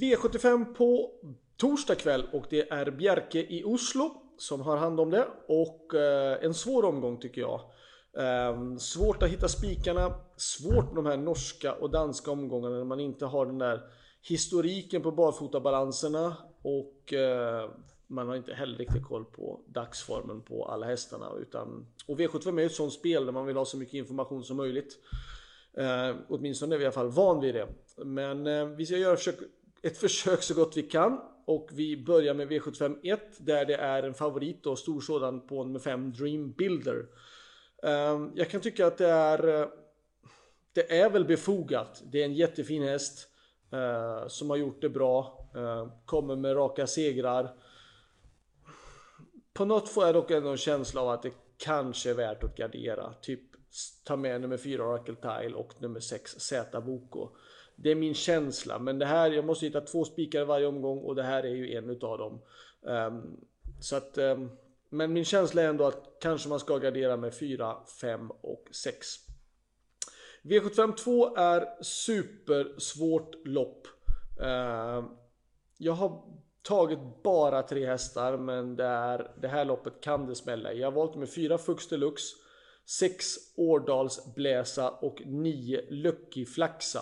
V75 på torsdag kväll och det är Bjerke i Oslo som har hand om det och eh, en svår omgång tycker jag. Eh, svårt att hitta spikarna, svårt med de här norska och danska omgångarna när man inte har den där historiken på barfotabalanserna och eh, man har inte heller riktigt koll på dagsformen på alla hästarna utan och V75 är ett sånt spel där man vill ha så mycket information som möjligt. Eh, åtminstone är vi i alla fall van vid det. Men eh, vi ska göra försök, ett försök så gott vi kan och vi börjar med V75 1 där det är en favorit och stor sådan på nummer 5 Dream Builder. Ehm, jag kan tycka att det är eh, det är väl befogat. Det är en jättefin häst eh, som har gjort det bra. Eh, kommer med raka segrar. På något får jag dock ändå en känsla av att det kanske är värt att gardera. Typ ta med nummer 4 Oracle Tile och nummer 6 Z Boko. Det är min känsla, men det här, jag måste hitta två spikar varje omgång och det här är ju en utav dem. Um, så att, um, men min känsla är ändå att kanske man ska gardera med 4, 5 och 6. V75 2 är supersvårt lopp. Uh, jag har tagit bara tre hästar men det, är, det här loppet kan det smälla Jag har valt med 4 Fux Deluxe 6 Årdals Bläsa och 9 Lucky Flaxa.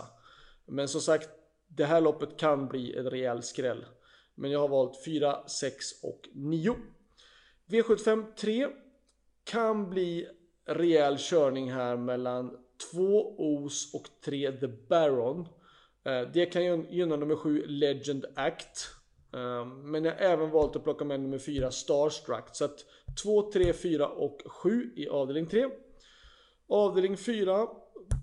Men som sagt, det här loppet kan bli en rejäl skräll. Men jag har valt 4, 6 och 9. V75 3 kan bli rejäl körning här mellan 2 Os och 3 The Baron. Eh, det kan gynna nummer 7 Legend Act. Eh, men jag har även valt att plocka med nummer 4 Starstruck. Så att 2, 3, 4 och 7 i avdelning 3. Avdelning 4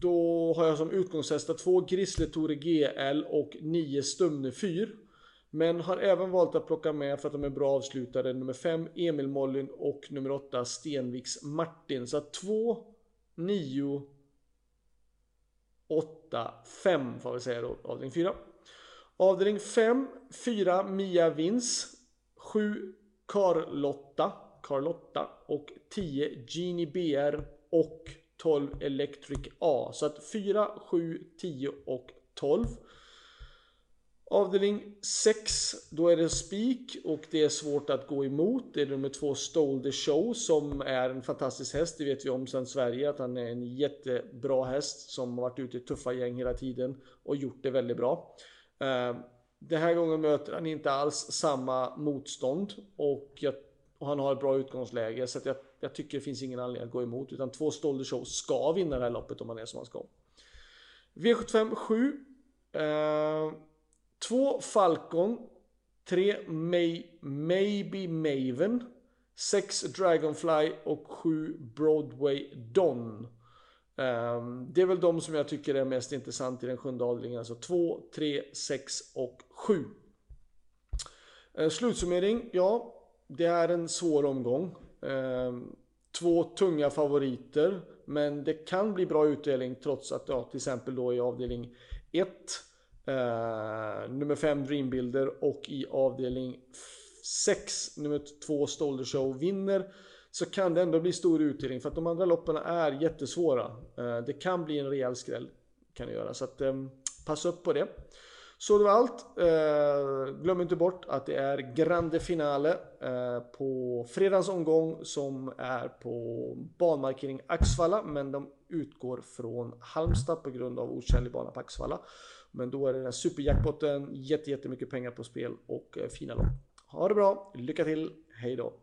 då har jag som utgångshästar 2 Grisletore GL och 9 Stumne 4. Men har även valt att plocka med för att de är bra avslutare nummer 5 Emil Mollin och nummer 8 Stenviks Martin. Så att 2, 9, 8, 5 får vi säga då, avdelning 4. Avdelning 5, 4 Mia Vins, 7 Carlotta, Carlotta och 10 Genie BR och 12 Electric A. Så att 4, 7, 10 och 12. Avdelning 6, då är det spik och det är svårt att gå emot. Det är nummer 2 Stole the Show som är en fantastisk häst. Det vet vi om sedan Sverige att han är en jättebra häst som har varit ute i tuffa gäng hela tiden och gjort det väldigt bra. Eh, den här gången möter han inte alls samma motstånd och, jag, och han har ett bra utgångsläge så jag, jag, tycker det finns ingen anledning att gå emot utan två Stolder Show ska vinna det här loppet om man är som han ska. V75 7 eh, Två Falcon 3 May, Maybe Maven 6 Dragonfly och 7 Broadway Don. Um, det är väl de som jag tycker är mest intressant i den sjunde avdelningen. Alltså 2, 3, 6 och 7. Uh, eh, slutsummering, ja. Det är en svår omgång. Ehm, två tunga favoriter. Men det kan bli bra utdelning trots att ja, till exempel då i avdelning 1 uh, eh, nummer 5 Dreambuilder och i avdelning 6 nummer 2 Stolder Show vinner så kan det ändå bli stor utdelning för att de andra loppen är jättesvåra. Eh, det kan bli en rejäl skräll. Kan det göra. Så att ehm, passa upp på det. Så det var allt. Eh, glöm inte bort att det är Grande Finale eh, på fredagens omgång som är på banmarkering Axvalla. Men de utgår från Halmstad på grund av otjänlig bana på Axvalla. Men då är det den här superjackpotten, jättemycket pengar på spel och eh, fina lopp. Ha det bra, lycka till, hejdå!